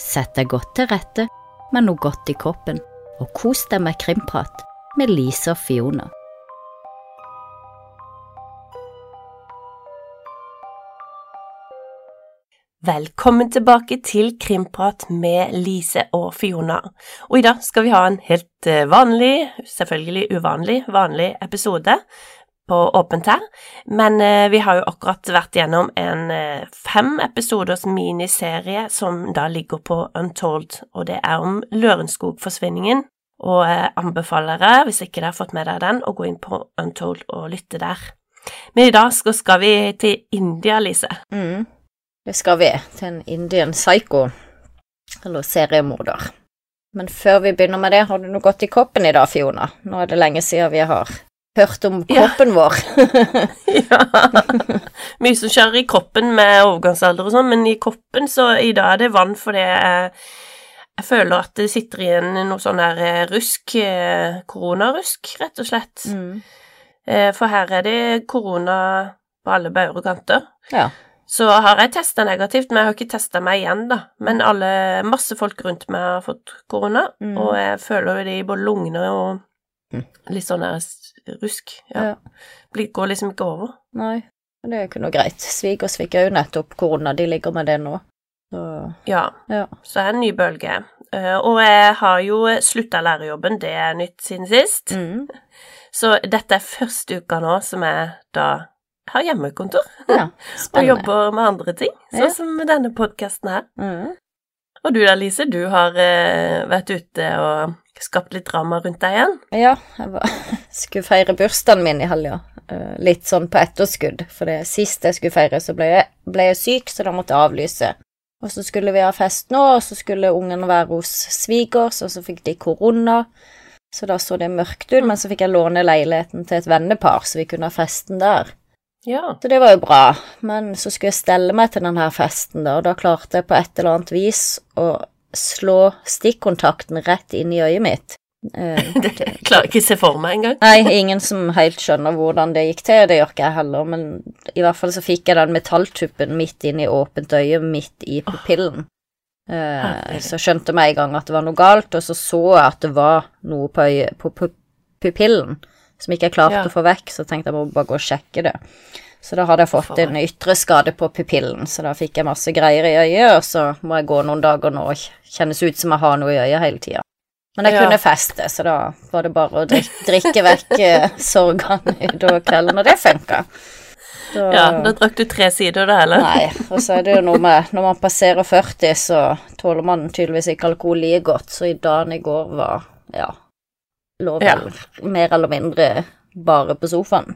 Sett deg godt til rette med noe godt i kroppen, og kos deg med krimprat med Lise og Fiona. Velkommen tilbake til Krimprat med Lise og Fiona. Og i dag skal vi ha en helt eh, vanlig, selvfølgelig uvanlig, vanlig episode på åpent her. Men eh, vi har jo akkurat vært gjennom en eh, fem episoders miniserie som da ligger på Untold, og det er om Lørenskog-forsvinningen. Og jeg anbefaler dere, hvis ikke dere har fått med dere den, å gå inn på Untold og lytte der. Men i dag skal vi til India, Lise. Mm. Det skal vi, til en Indian psycho, eller seriemorder. Men før vi begynner med det, har du noe godt i koppen i dag, Fiona? Nå er det lenge siden vi har hørt om kroppen vår. ja. Mye som skjer i kroppen med overgangsalder og sånn, men i koppen så i dag er det vann fordi jeg, jeg føler at det sitter igjen noe sånn der eh, rusk, eh, koronarusk, rett og slett. Mm. Eh, for her er det korona på alle bauger og kanter. Ja. Så har jeg testa negativt, men jeg har ikke testa meg igjen, da. Men alle, masse folk rundt meg har fått korona, Mm. og jeg føler det i både lungene og Mm. litt sånn der rusk. Ja. Ja. Går liksom ikke over. Nei, men det er jo ikke noe greit. Svigers fikk jo nettopp korona, de ligger med det nå. Så Ja, ja. så er det en ny bølge. Eh, og jeg har jo slutta lærerjobben, det er nytt siden sist. Mm. Så dette er første uka nå som jeg da har hjemmekontor ja. og jobber med andre ting, sånn Ja. som denne podkasten her. Mm. Og du da, Lise, du har eh, vært ute og skapt litt drama rundt deg igjen? Ja, jeg var, skulle feire bursdagen min i helga. Eh, Litt sånn på etterskudd, for det sist jeg skulle feire, så ble jeg, ble jeg syk, så da måtte jeg avlyse. Og så skulle vi ha fest nå, og så skulle ungene være hos svigers, og så fikk de korona. Så da så det mørkt ut, men så fikk jeg låne leiligheten til et vennepar, så vi kunne ha festen der. Ja. Så det var jo bra, men så skulle jeg stelle meg til denne festen, da, og da klarte jeg på et eller annet vis å slå stikkontakten rett inn i øyet mitt. Eh, Det klarer ikke se for meg engang. Nei, ingen som helt skjønner hvordan det gikk til, det gjør ikke jeg heller, men i hvert fall så fikk jeg den metalltuppen midt inn i åpent øye, midt i pupillen. Herregud. så skjønte jeg en gang at det var noe galt, og så så jeg at det var noe på, øye, på pu pupillen som ikke jeg klarte Ja. å få vekk, så tenkte jeg må bare gå og sjekke det. Så da hadde jeg fått en ytre skade på pupillen, så da fikk jeg masse greier i øyet, og så må jeg gå noen dager nå og kjennes ut som jeg har noe i øyet hele tida. Men jeg Ja. kunne feste, så da var det bare å drikke, drikke vekk eh, sorgene utover kvelden, og det funka. Da, Ja, da drakk du tre sider, da, eller? Nei, og så er det jo noe med Når man passerer 40, så tåler man tydeligvis ikke alkohol like godt, så i dagen i går var Ja, lå vel mer eller mindre bare på sofaen.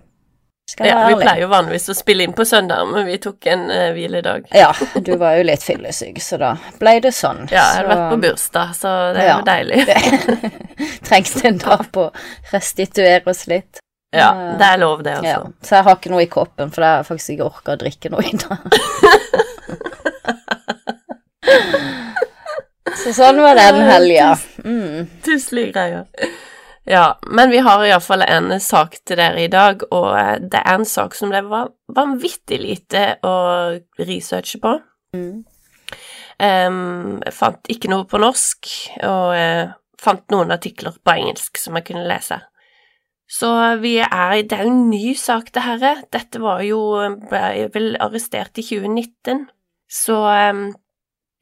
Skal Ja, vi pleier jo vanligvis å spille inn på søndag, men vi tok en uh, hviledag. Ja, du var jo litt fyllesyk, så da ble det sånn. Ja, jeg har så vært på bursdag, så det er Ja. jo deilig. det en dag på å restituere oss litt. Ja, det er lov, det, Ja, altså. så jeg har ikke noe i koppen, for jeg har faktisk ikke orka å drikke noe i dag. så sånn var den helga. Mm. Tusselige greier. Ja, men vi har iallfall en sak til dere i dag, og eh, det er en sak som det var vanvittig lite å researche på. Mm. Um, jeg fant ikke noe på norsk, og uh, fant noen artikler på engelsk som jeg kunne lese. Så vi er Det er jo en ny sak, det herre. Dette var jo ble vel arrestert i 2019. Så um,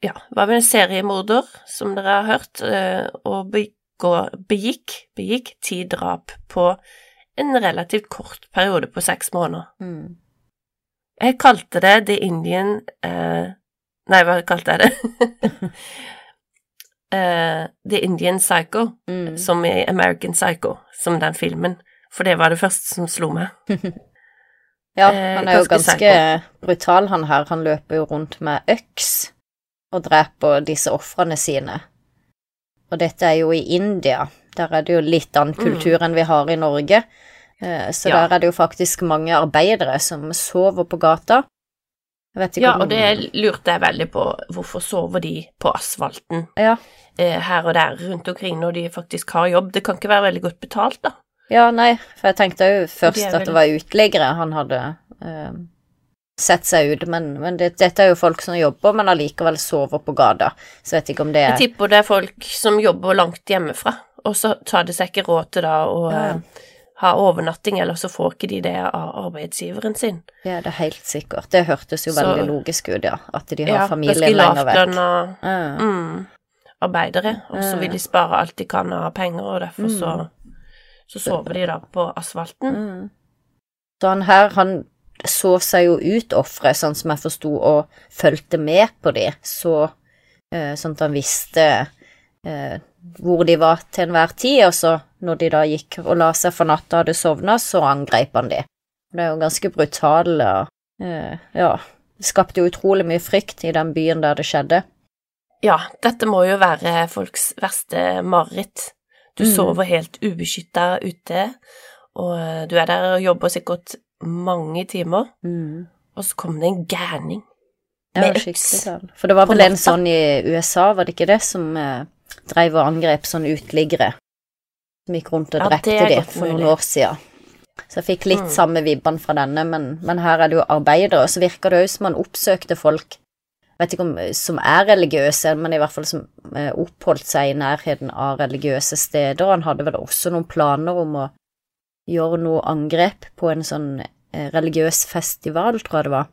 ja, var vel en seriemorder, som dere har hørt, uh, og begikk, begikk ti drap på en relativt kort periode på seks måneder. Mm. Jeg kalte det The Indian eh, Nei, hva kalte jeg det? Eh, The Indian Psycho, Mm. som i American Psycho, som den filmen. For det var det første som slo meg. Ja, Eh, han er jo ganske psycho. brutal, han her. Han løper jo rundt med øks og dreper disse ofrene sine. Og dette er jo i India. Der er det jo litt annen kultur enn vi har i Norge. Eh, Så Ja. der er det jo faktisk mange arbeidere som sover på gata. Ja, og det lurte jeg veldig på. Hvorfor sover de på asfalten Ja. eh, her og der rundt omkring når de faktisk har jobb? Det kan ikke være veldig godt betalt, da. Ja, nei, for jeg tenkte jo De først er at det var uteliggere han hadde eh, sette seg ut, men, men det, dette er jo folk som jobber, men allikevel sover på gata. Så vet ikke om det er Jeg er tipper det er folk som jobber langt hjemmefra, og så tar det seg ikke råd til da å Ja. eh, ha overnatting, eller så får ikke de det av arbeidsgiveren sin. Ja, det er helt sikkert. Det hørtes jo Så- veldig logisk ut, ja. At de har Ja, familien lenger vekk. lavtlønna Ja. mm, arbeidere, og så vil de spare alt de kan av penger, og derfor så, så sover de da på asfalten. Mm. Så han her, han så seg jo ut offeret, sånn som jeg forsto, og fulgte med på de, så eh, sånn at han visste eh, hvor de var til enhver tid, og så når de da gikk og la seg for natta og hadde sovna, så angrep han de. Det er jo ganske brutale og eh, ja, det skapte jo utrolig mye frykt i den byen der det skjedde. Ja, dette må jo være folks verste mareritt. Du Mm. sover helt ubeskytta ute, og du er der og jobber sikkert mange timer, og så kom det en gærning Ja, med skikkelig øks. gal. For det var vel en sånn i USA, var det ikke det, som eh, dreiv og angrep sånne uteliggere? Som gikk rundt og drepte det er de godt for noen år siden. Så jeg fikk litt Mm. samme vibbene fra denne, men, men her er det jo arbeidere, og så virker det jo som man oppsøkte folk vet ikke om som er religiøse, men i hvert fall som eh, oppholdt seg i nærheten av religiøse steder. Han hadde vel også noen planer om å gjøre noe angrep på en sånn eh, religiøs festival, tror jeg det var.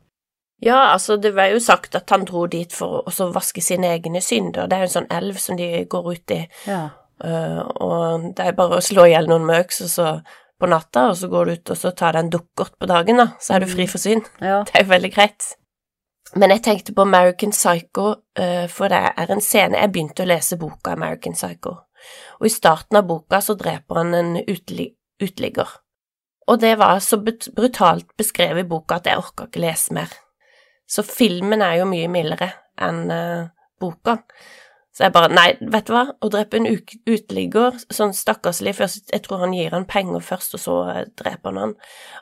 Ja, altså, det var jo sagt at han dro dit for å vaske sine egne synder. Det er jo en sånn elv som de går ut i, Ja. Uh, og det er bare å slå i hjel noen med øks, og så på natta, og så går du ut og så tar deg en dukkert på dagen, da, så er du fri for synd. ja. Det er jo veldig greit. Men jeg tenkte på American Psycho, uh, for det er en scene Jeg begynte å lese boka American Psycho, og i starten av boka så dreper han en uteli uteligger. Og det var så brutalt beskrevet i boka at jeg orka ikke lese mer. Så filmen er jo mye mildere enn uh, boka. Så jeg bare Nei, vet du hva, å drepe en uteligger, sånn stakkarslig først Jeg tror han gir han penger først, og så eh, dreper han han.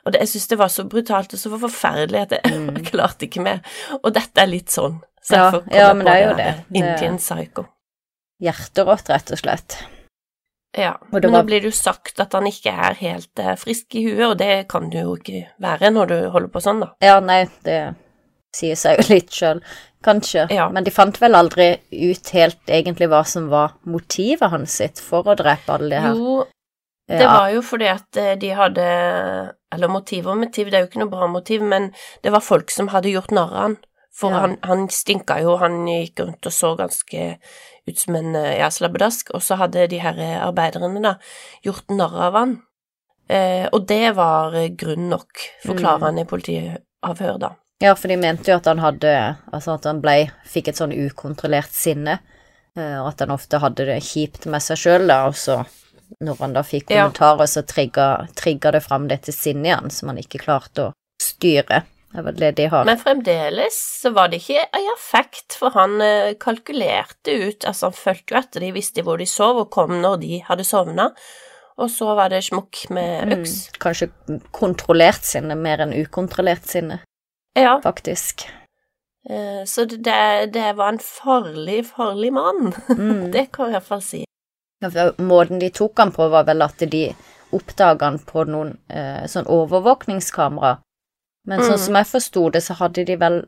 Og det, jeg syns det var så brutalt og så forferdelig at jeg Mm. klarte ikke mer. Og dette er litt sånn. Så Ja, ja, men det er jo det. Det- Indian Psycho. Hjerterått, rett og slett. Ja, men var- nå blir det jo sagt at han ikke er helt eh, frisk i huet, og det kan du jo ikke være når du holder på sånn, da. Ja, nei, det sier seg jo litt sjøl, kanskje. Ja. Men de fant vel aldri ut helt egentlig hva som var motivet hans sitt for å drepe alle de her. Jo, det Ja. var jo fordi at eh, de hadde Eller motiv og motiv, det er jo ikke noe bra motiv, men det var folk som hadde gjort narr av han. For Ja. han, han stinka jo, han gikk rundt og så ganske ut som en eh, ja, slabbedask, og så hadde de her eh, arbeiderne da gjort narr av han. Eh, og det var eh, grunn nok, forklarer Mm. han i politiavhør, da. Ja, for de mente jo at han hadde Altså at han ble Fikk et sånn ukontrollert sinne, og at han ofte hadde det kjipt med seg sjøl, da, og så når han da fikk Ja. kommentarer, så trigga, trigga det fram dette sinnet i han, som han ikke klarte å styre. Det var det de har. Men fremdeles så var det ikke i affekt, for han eh, kalkulerte ut Altså, han fulgte jo etter de, visste hvor de sov, og kom når de hadde sovna. Og så var det smukk med Mm, øks. kanskje kontrollert sinne mer enn ukontrollert sinne, Ja, faktisk. eh, så det, det, var en farlig, farlig mann. Mm. Det kan jeg iallfall si. Måten de tok han på, var vel at de oppdaga han på noen eh, sånn overvåkningskamera. Men sånn Mm. som jeg forsto det, så hadde de vel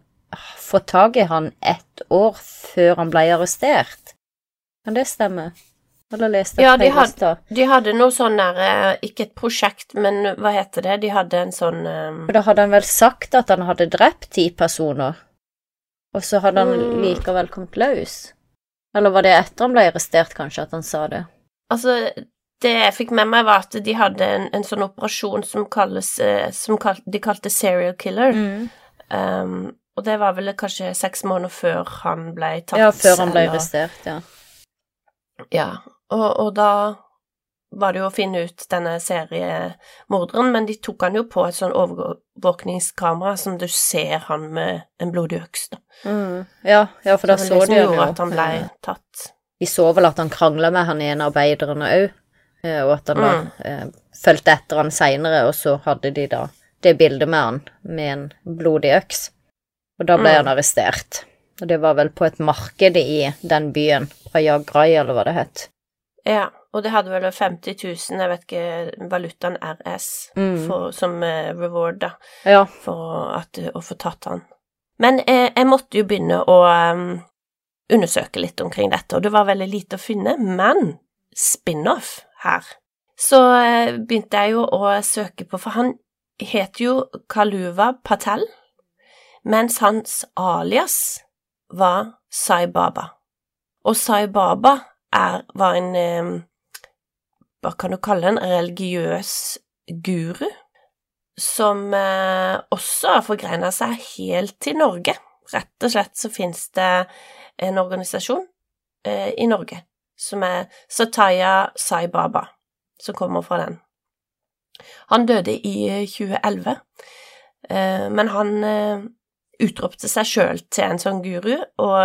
fått tak i han ett år før han ble arrestert. Kan det stemme? Eller leste jeg Ja, de feil had- De hadde noe sånn der eh, Ikke et prosjekt, men hva heter det? De hadde en sånn um... Da hadde han vel sagt at han hadde drept ti personer, og så hadde han Mm. likevel kommet løs? Eller var det etter han ble arrestert, kanskje, at han sa det? Altså, det jeg fikk med meg, var at de hadde en, en sånn operasjon som kalles eh, Som kal de kalte serial killer. Mm. Um, og det var vel kanskje seks måneder før han ble tatt. Ja, før han ble arrestert, ja. Ja, og, og da var det jo å finne ut denne seriemorderen, men de tok han jo på et sånn overvåkningskamera som du ser han med en blodig øks, da. Mm. Ja, ja, for da så var det som de jo. at han ble tatt. Vi så vel at han krangla med han ene arbeideren òg, og at han da Mm. eh, fulgte etter han seinere, og så hadde de da det bildet med han med en blodig øks. Og da ble Mm. han arrestert. Og det var vel på et marked i den byen, Ayagrai, eller hva det het. Ja, Og det hadde vel 50 000, jeg vet ikke, valutaen RS Mm. for, som eh, reward, da, Ja. for at, å få tatt han. Men eh, jeg måtte jo begynne å um, undersøke litt omkring dette, og det var veldig lite å finne, men spin-off her. Så eh, begynte jeg jo å søke på, for han het jo Kaluva Patel, mens hans alias var Sai Baba. Og Sai Baba er, var en hva kan du kalle en religiøs guru, som eh, også har forgreina seg helt til Norge. Rett og slett så finnes det en organisasjon eh, i Norge som er Sataya Sai Baba, som kommer fra den. Han døde i eh, 2011, eh, men han eh, utropte seg sjøl til en sånn guru, og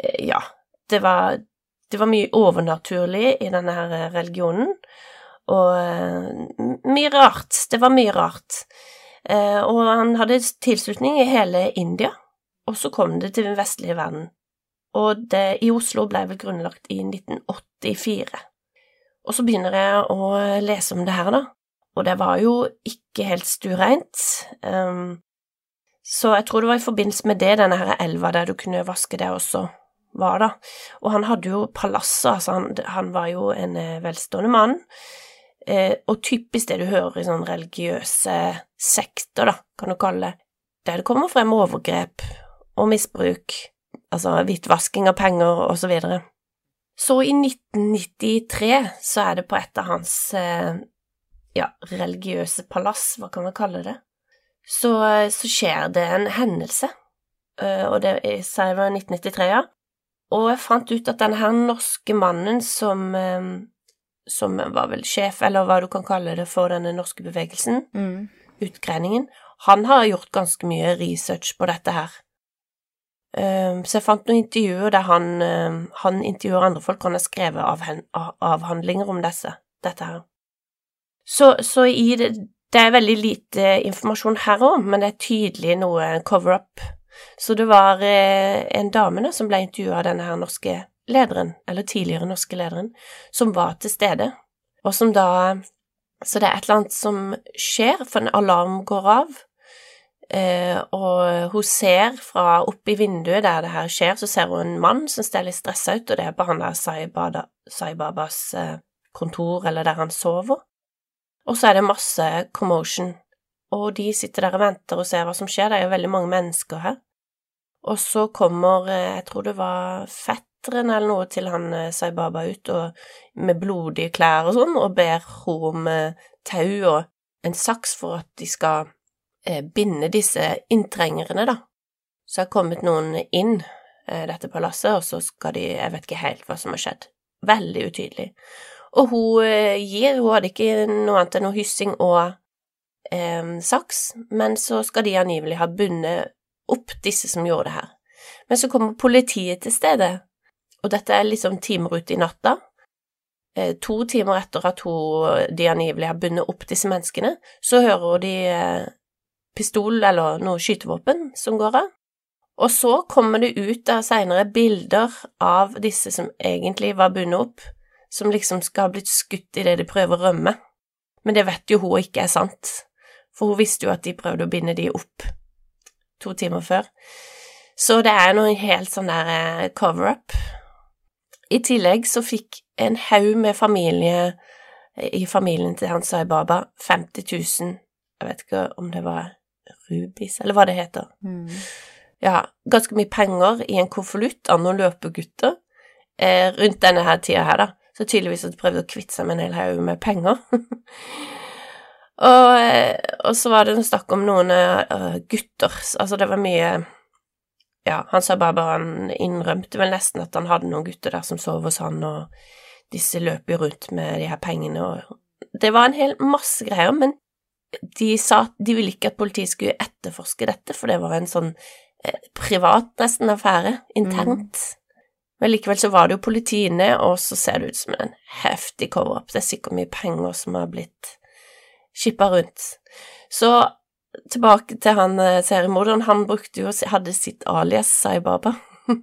eh, ja, det var, det var mye overnaturlig i denne her religionen, og eh, mye rart. Det var mye rart. Eh, og han hadde tilslutning i hele India, og så kom det til den vestlige verden. Og det i Oslo ble vel grunnlagt i 1984. Og så begynner jeg å lese om det her, da, og det var jo ikke helt stureint. Um, så jeg tror det var i forbindelse med det denne her elva der du kunne vaske det også var, da. Og han hadde jo palasser, altså han, han var jo en eh, velstående mann. Eh, og typisk det du hører i sånne religiøse sekter, da, kan du kalle det, der det kommer frem overgrep og misbruk, altså hvitvasking av penger og så videre. Så i 1993 så er det på et av hans eh, ja, religiøse palass, hva kan man kalle det, så, så skjer det en hendelse, eh, og det er, jeg var 1993, ja, og jeg fant ut at denne her norske mannen som, eh, som var vel sjef, eller hva du kan kalle det, for denne norske bevegelsen, Mm. utgreiningen, han har gjort ganske mye research på dette her. Um, så jeg fant noen intervjuer der han, um, han intervjuer andre folk, han har skrevet av, avhandlinger om disse, dette her. Så, så i det, det er veldig lite informasjon her òg, men det er tydelig noe cover-up. Så det var eh, en dame da, som ble intervjua av denne her norske lederen, eller tidligere norske lederen, som var til stede, og som da Så det er et eller annet som skjer, for en alarm går av, og hun ser fra oppi vinduet der det her skjer, så ser hun en mann som ser litt stressa ut, og det er på han der Sai Babas eh, kontor, eller der han sover. Og så er det masse commotion, og de sitter der og venter og ser hva som skjer, det er jo veldig mange mennesker her. Og så kommer, eh, jeg tror det var fetteren eller noe til han eh, Sai Baba ut, og med blodige klær og sånn, og ber henne om eh, tau og en saks for at de skal eh, binde disse inntrengerne, da. Så har kommet noen inn eh, dette palasset, og så skal de Jeg vet ikke helt hva som har skjedd. Veldig utydelig. Og hun eh, gir Hun hadde ikke noe annet enn noe hyssing og eh, saks, men så skal de angivelig ha bundet opp disse som gjorde det her. Men så kommer politiet til stedet, og dette er liksom timer ute i natta. Eh, to timer etter at hun, de angivelig har bundet opp disse menneskene, så hører hun de eh, pistol eller noe skytevåpen som går av. Og så kommer det ut av seinere bilder av disse som egentlig var bundet opp, som liksom skal ha blitt skutt idet de prøver å rømme. Men det vet jo hun ikke er sant, for hun visste jo at de prøvde å binde de opp to timer før. Så det er noe helt sånn der eh, cover-up. I tillegg så fikk en haug med familie i familien til Hans Sai Baba 50 000, jeg vet ikke om det var rubis, eller hva det heter. Mm. Ja, ganske mye penger i en konvolutt av noen løpegutter eh, rundt denne her tida her, da. Så tydeligvis at de prøvde å kvitte seg med en hel haug med penger. og, eh, og så var det snakk om noen uh, gutter, altså det var mye Ja, han sa bare bare han innrømte vel nesten at han hadde noen gutter der som sov hos han, og disse løp jo rundt med de her pengene, og Det var en hel masse greier, men de sa at de ville ikke at politiet skulle etterforske dette, for det var en sånn eh, privat, nesten, affære, internt. Men likevel så var det jo politi inne, og så ser det ut som en heftig cover-up. Det er sikkert mye penger som har blitt skippa rundt. Så tilbake til han eh, seriemorderen. Han brukte jo, hadde sitt alias Saibaba.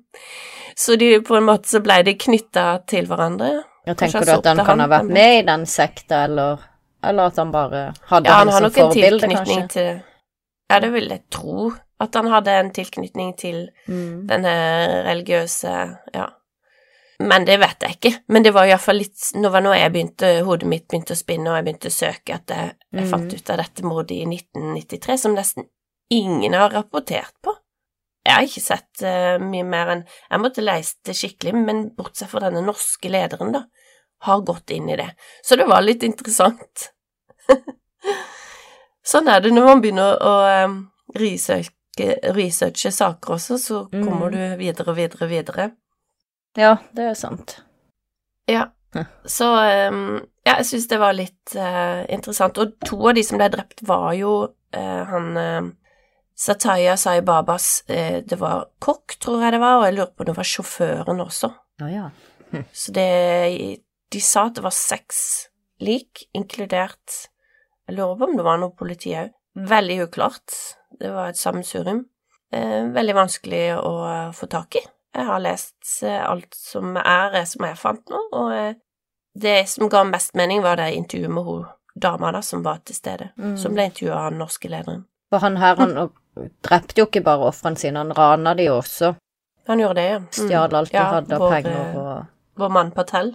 Så de, på en måte så ble de knytta til hverandre, Ja, tenker du at han han kan ha vært med i den sekta, eller, eller at han bare hadde Ja, han har nok en tilknytning kanskje? til Ja, det vil jeg tro. At han hadde en tilknytning til Mm. denne religiøse Ja. Men det vet jeg ikke. Men det var iallfall litt Nå var det jeg begynte, hodet mitt begynte å spinne, og jeg begynte å søke at jeg, jeg Mm. fant ut av dette mordet i 1993, som nesten ingen har rapportert på. Jeg har ikke sett uh, mye mer enn Jeg måtte lese det skikkelig, men bortsett fra denne norske lederen, da, har gått inn i det. Så det var litt interessant. sånn er det når man begynner å researche, researche saker også, så kommer Mm. du videre og videre og videre. Ja, det er sant. Ja. Så ja, jeg syns det var litt uh, interessant. Og to av de som ble drept, var jo uh, han uh, Sataya Sai Babas eh, Det var kokk, tror jeg det var, og jeg lurer på om det var sjåføren også. Ja, ja. Så det De sa at det var seks lik, inkludert Jeg lurer på om det var noe politi òg. Veldig uklart. Det var et sammensurium. Eh, veldig vanskelig å eh, få tak i. Jeg har lest eh, alt som er, som jeg fant nå, og eh, det som ga mest mening, var det intervjuet med hun dama da, som var til stede, Mm. som ble intervjua av den norske lederen. For han her, han drepte jo ikke bare ofrene sine, han rana de jo også. Han gjorde det, ja. Mm. Stjal alt de Ja, hadde av penger og Vår mann Patel.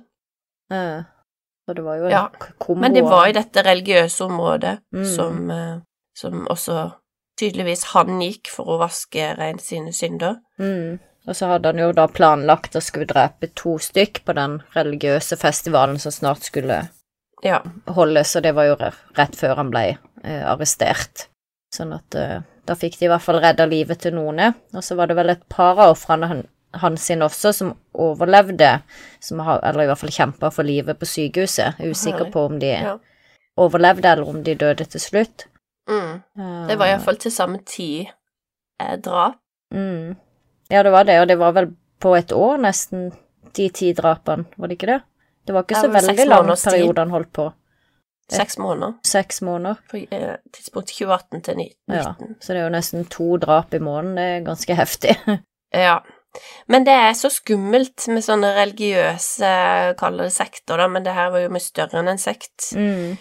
Så det var jo en Ja, kombo. Men det var i dette religiøse området Mm. som, eh, som også tydeligvis han gikk for å vaske rein sine synder. Mm. Og så hadde han jo da planlagt å skulle drepe to stykk på den religiøse festivalen som snart skulle Ja. holdes, og det var jo rett før han ble eh, arrestert. Sånn at eh, da fikk de i hvert fall redda livet til noen. Og så var det vel et par av ofrene han, hans sin også som overlevde, som har, eller i hvert fall kjempa for livet på sykehuset. Er usikker på om de ja. overlevde, eller om de døde til slutt. Mm. Eh, Det var iallfall til samme tid eh, drap. Mm. Ja, det var det, og det var vel på et år nesten de ti drapene, var det ikke det? Det var ikke så var veldig lang periode han holdt på. Seks måneder. Seks måneder. På eh, tidspunkt 2018 til 19. Ja, så det er jo nesten to drap i måneden, det er ganske heftig. Ja. Men det er så skummelt med sånne religiøse, kall det sekter, da, men det her var jo mye større enn en sekt. Mm.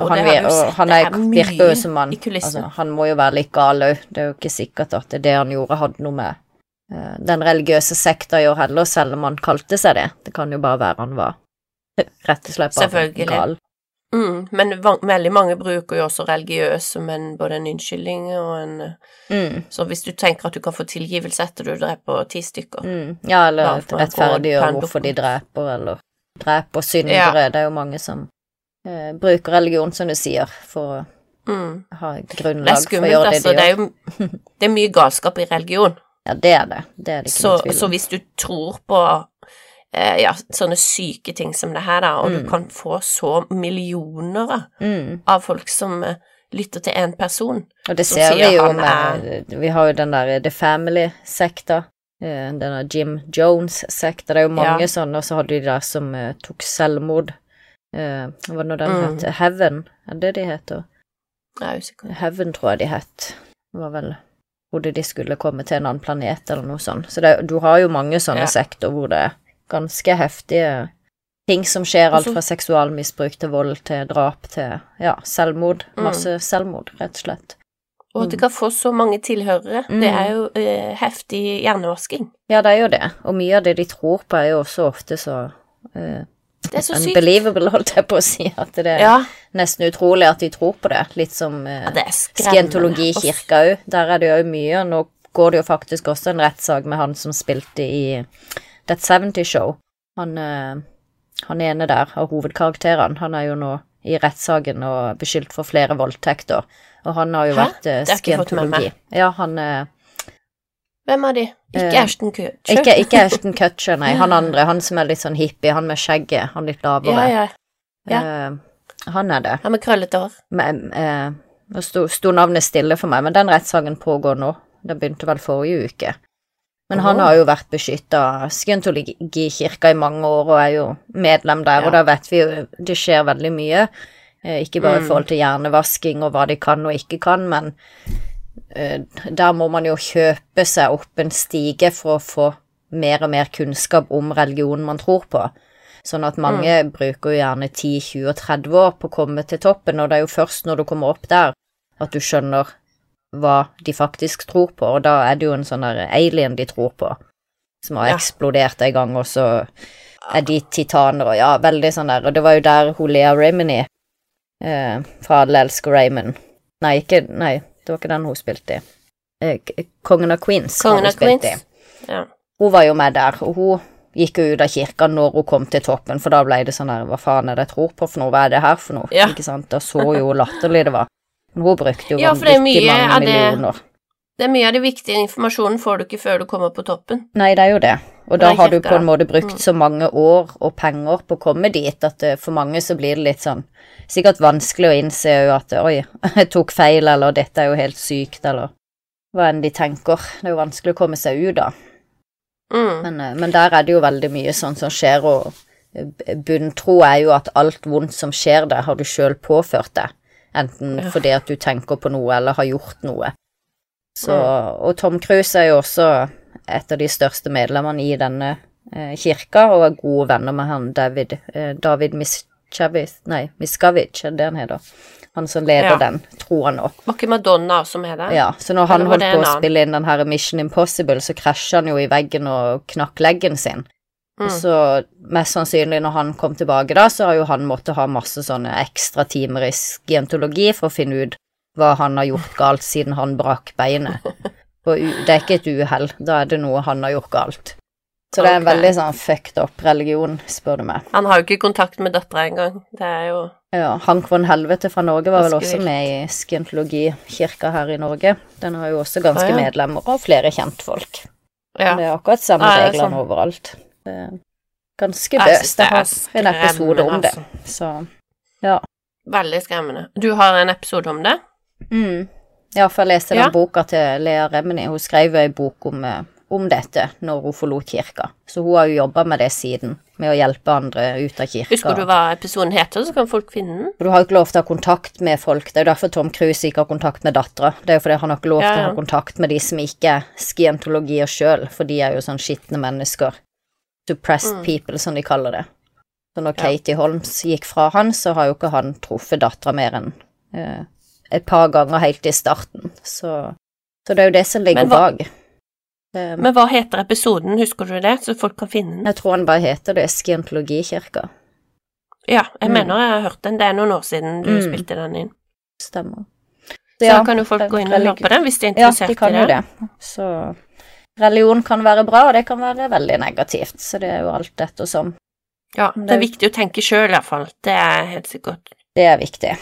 Og, Og han, vi og han er, er virker jo som han altså, Han må jo være litt gal òg. Det er jo ikke sikkert at det han gjorde, hadde noe med uh, den religiøse sekta å gjøre heller, selv om han kalte seg det. Det kan jo bare være han var rett og slett bare Selvfølgelig. gal. Mm, men veldig mange bruker jo også religiøs som en, både en unnskyldning og en Mm. Så hvis du tenker at du kan få tilgivelse etter du dreper ti stykker Mm. Ja, eller rettferdiggjør hvorfor de dreper, eller dreper syndere. Det er jo mange som eh, bruker religion, som du sier, for å mm. ha grunnlag skummelt, for å gjøre det altså. de Det er gjør. jo det er mye galskap i religion. Ja, det er det. Det er det ikke Så, noen tvil så hvis du tror på ja, sånne syke ting som det her, da, og Mm. du kan få så millioner av- Mm. av folk som eh, lytter til én person Og det ser vi jo med Vi har jo den der The Family-sekta. eh, Denne Jim Jones-sekta. Det er jo mange Ja. sånne, og så har du de der som eh, tok selvmord. Eh, hva var det nå den Mm. het? Heaven, er det de heter? Jeg er usikker. Heaven, tror jeg de het. Det var vel hvor de skulle komme til en annen planet, eller noe sånt. Så det, du har jo mange sånne Ja. sekter hvor det er ganske heftige ting som skjer, alt fra seksualmisbruk til vold til drap til ja, selvmord. Mm. Masse selvmord, rett og slett. Og at det kan få så mange tilhørere. Mm. Det er jo eh, heftig hjernevasking. Ja, det er jo det, og mye av det de tror på, er jo også ofte så eh, Det er så sykt. unbelievable, holdt jeg på å si, at det er Ja, nesten utrolig at de tror på det. Litt som eh, ja, kirka òg. Der er det jo mye. Nå går det jo faktisk også en rettssak med han som spilte i That 70 Show. Han, eh, han ene der av hovedkarakterene. Han er jo nå i rettssaken og beskyldt for flere voldtekter. Og han har jo Hæ? vært eh, med meg. skientologi. Ja, han eh, Hvem av de? Ikke Eh, Ashton Kutcher? Ikke, ikke Ashton Kutcher, nei. Han andre. Han som er litt sånn hippie. Han med skjegget. Han litt lavere. Ja, ja. Eh, han er det. Han med krøllete hår. Eh, Nå sto, sto navnet stille for meg, men den rettssaken pågår nå. Den begynte vel forrige uke. Men han har jo vært beskytta av Skientologikirka i mange år og er jo medlem der, Ja. og da vet vi jo det skjer veldig mye. Eh, ikke bare i Mm. forhold til hjernevasking og hva de kan og ikke kan, men eh, der må man jo kjøpe seg opp en stige for å få mer og mer kunnskap om religionen man tror på. Sånn at mange bruker jo gjerne 10, 20 og 30 år på å komme til toppen, og det er jo først når du kommer opp der at du skjønner hva de faktisk tror på, og da er det jo en sånn der alien de tror på, som har Ja. eksplodert en gang, og så er de titaner og ja, veldig sånn der, og det var jo der hun Lea Remini eh, fra Alle elsker Raymond Nei, ikke Nei, det var ikke den hun spilte i. Eh, Kongen av Queens. har Kongen hun av spilt Queens. i. Ja. Hun var jo med der, og hun gikk jo ut av kirka når hun kom til toppen, for da ble det sånn der, hva faen er det jeg tror på for noe, hva er det her for noe, Ja. ikke sant, da så jo latterlig det var. Hun brukte jo Ja, for det er mye mange det- millioner. Det er mye av det viktige informasjonen får du ikke før du kommer på toppen. Nei, det er jo det, og da har du på en måte brukt Mm. så mange år og penger på å komme dit, at eh, for mange så blir det litt sånn, sikkert vanskelig å innse jo at, oi, jeg tok feil, eller dette er jo helt sykt, eller hva enn de tenker. Det er jo vanskelig å komme seg ut da. Mm. Men, eh, men der er det jo veldig mye sånn som skjer, og eh, bunntro er jo at alt vondt som skjer deg, har du sjøl påført deg. Enten Ja. fordi at du tenker på noe eller har gjort noe. Så, og Tom Cruise er jo også et av de største medlemmene i denne eh, kirka, og er gode venner med han David, eh, David Miscavige, nei, Miscavige, er det han heter. Han som leder Ja. den, tror han nå. Var ikke Madonna som er det? Ja, så når han holdt på å spille inn den her Mission Impossible, så krasja han jo i veggen og knakk leggen sin. Mm. Så mest sannsynlig når han kom tilbake da, så har jo han måttet ha masse sånne ekstra timer i skientologi for å finne ut hva han har gjort galt siden han brakk beinet. Og det er ikke et uhell, da er det noe han har gjort galt. Så det er en okay. veldig sånn fucked up religion, spør du meg. Han har jo ikke kontakt med dattera engang. Det er jo Ja, Hank von Helvete fra Norge var vel også med i skientologikirka her i Norge. Den har jo også ganske ah, ja. medlemmer og flere kjentfolk. Ja. Det er akkurat samme Ja, er reglene sånn. overalt. Er ganske bøst. Jeg har en episode om det, så ja. Veldig skremmende. Du har en episode om det? Mm. Ja, for jeg leste den Ja. boka til Lea Remini. Hun skrev ei bok om, eh, om dette når hun forlot kirka. Så hun har jo jobba med det siden, med å hjelpe andre ut av kirka. Husker du hva episoden heter, så kan folk finne den? Du har jo ikke lov til å ha kontakt med folk. Det er jo derfor Tom Cruise ikke har kontakt med dattera. Det er jo fordi han har ikke lov Ja, til å ha kontakt med de som ikke er skientologier sjøl, for de er jo sånn skitne mennesker. Suppressed Mm. people, som de kaller det. Så når Ja. Katie Holmes gikk fra han, så har jo ikke han truffet dattera mer enn eh, et par ganger helt i starten. Så, så det er jo det som ligger bak. Um, Men hva heter episoden, husker du det, så folk kan finne den? jeg tror han bare heter det Skientologikirka. Ja, jeg Mm. mener jeg har hørt den. Det er noen år siden du Mm. spilte den inn. Stemmer. Så da kan jo folk gå inn og høre på den hvis de er interessert Ja, de kan i jo det. det. Så religion kan være bra, og det kan være veldig negativt. Så det er jo alt ettersom. Ja, det er viktig å tenke sjøl, iallfall. Det er helt sikkert. Det er viktig.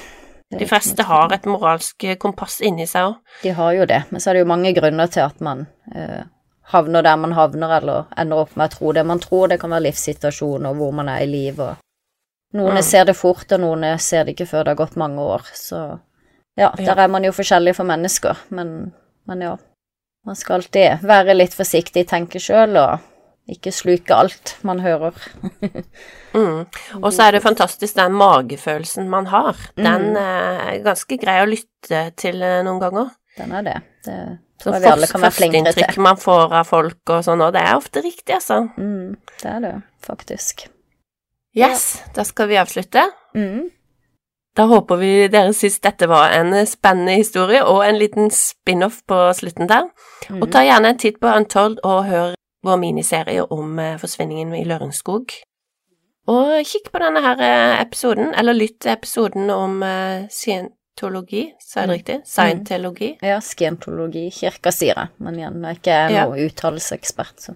Det De fleste har et moralsk kompass inni seg òg. De har jo det, men så er det jo mange grunner til at man eh, havner der man havner, eller ender opp med å tro det man tror. Det kan være livssituasjoner, hvor man er i livet, Noen Mm. ser det fort, og noen ser det ikke før det har gått mange år, så ja, Ja. der er man jo forskjellig for mennesker, men, men ja. Man skal alltid være litt forsiktig, tenke sjøl, og ikke sluke alt man hører. Mm. Og så er det fantastisk den magefølelsen man har. Den Mm. eh, er ganske grei å lytte til eh, noen ganger. Den er det. Det Så tror jeg vi alle kan være flinkere førsteinntrykk man får av folk og sånn, og det er ofte riktig, altså. Mm, det er det, faktisk. Yes, da skal vi avslutte. Mm. Da håper vi dere syns dette var en spennende historie og en liten spin-off på slutten der. Mm. Og ta gjerne en titt på Untold og hør vår miniserie om eh, forsvinningen i Lørenskog. Og kikk på denne her eh, episoden, eller lytt til episoden om eh, scientologi, sa jeg det Mm. riktig? Scientologi. Ja, skientologi, kirka sier det, men igjen, jeg er ikke Ja. noen uttalelsesekspert, så.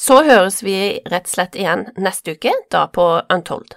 Så høres vi rett og slett igjen neste uke, da på Untold.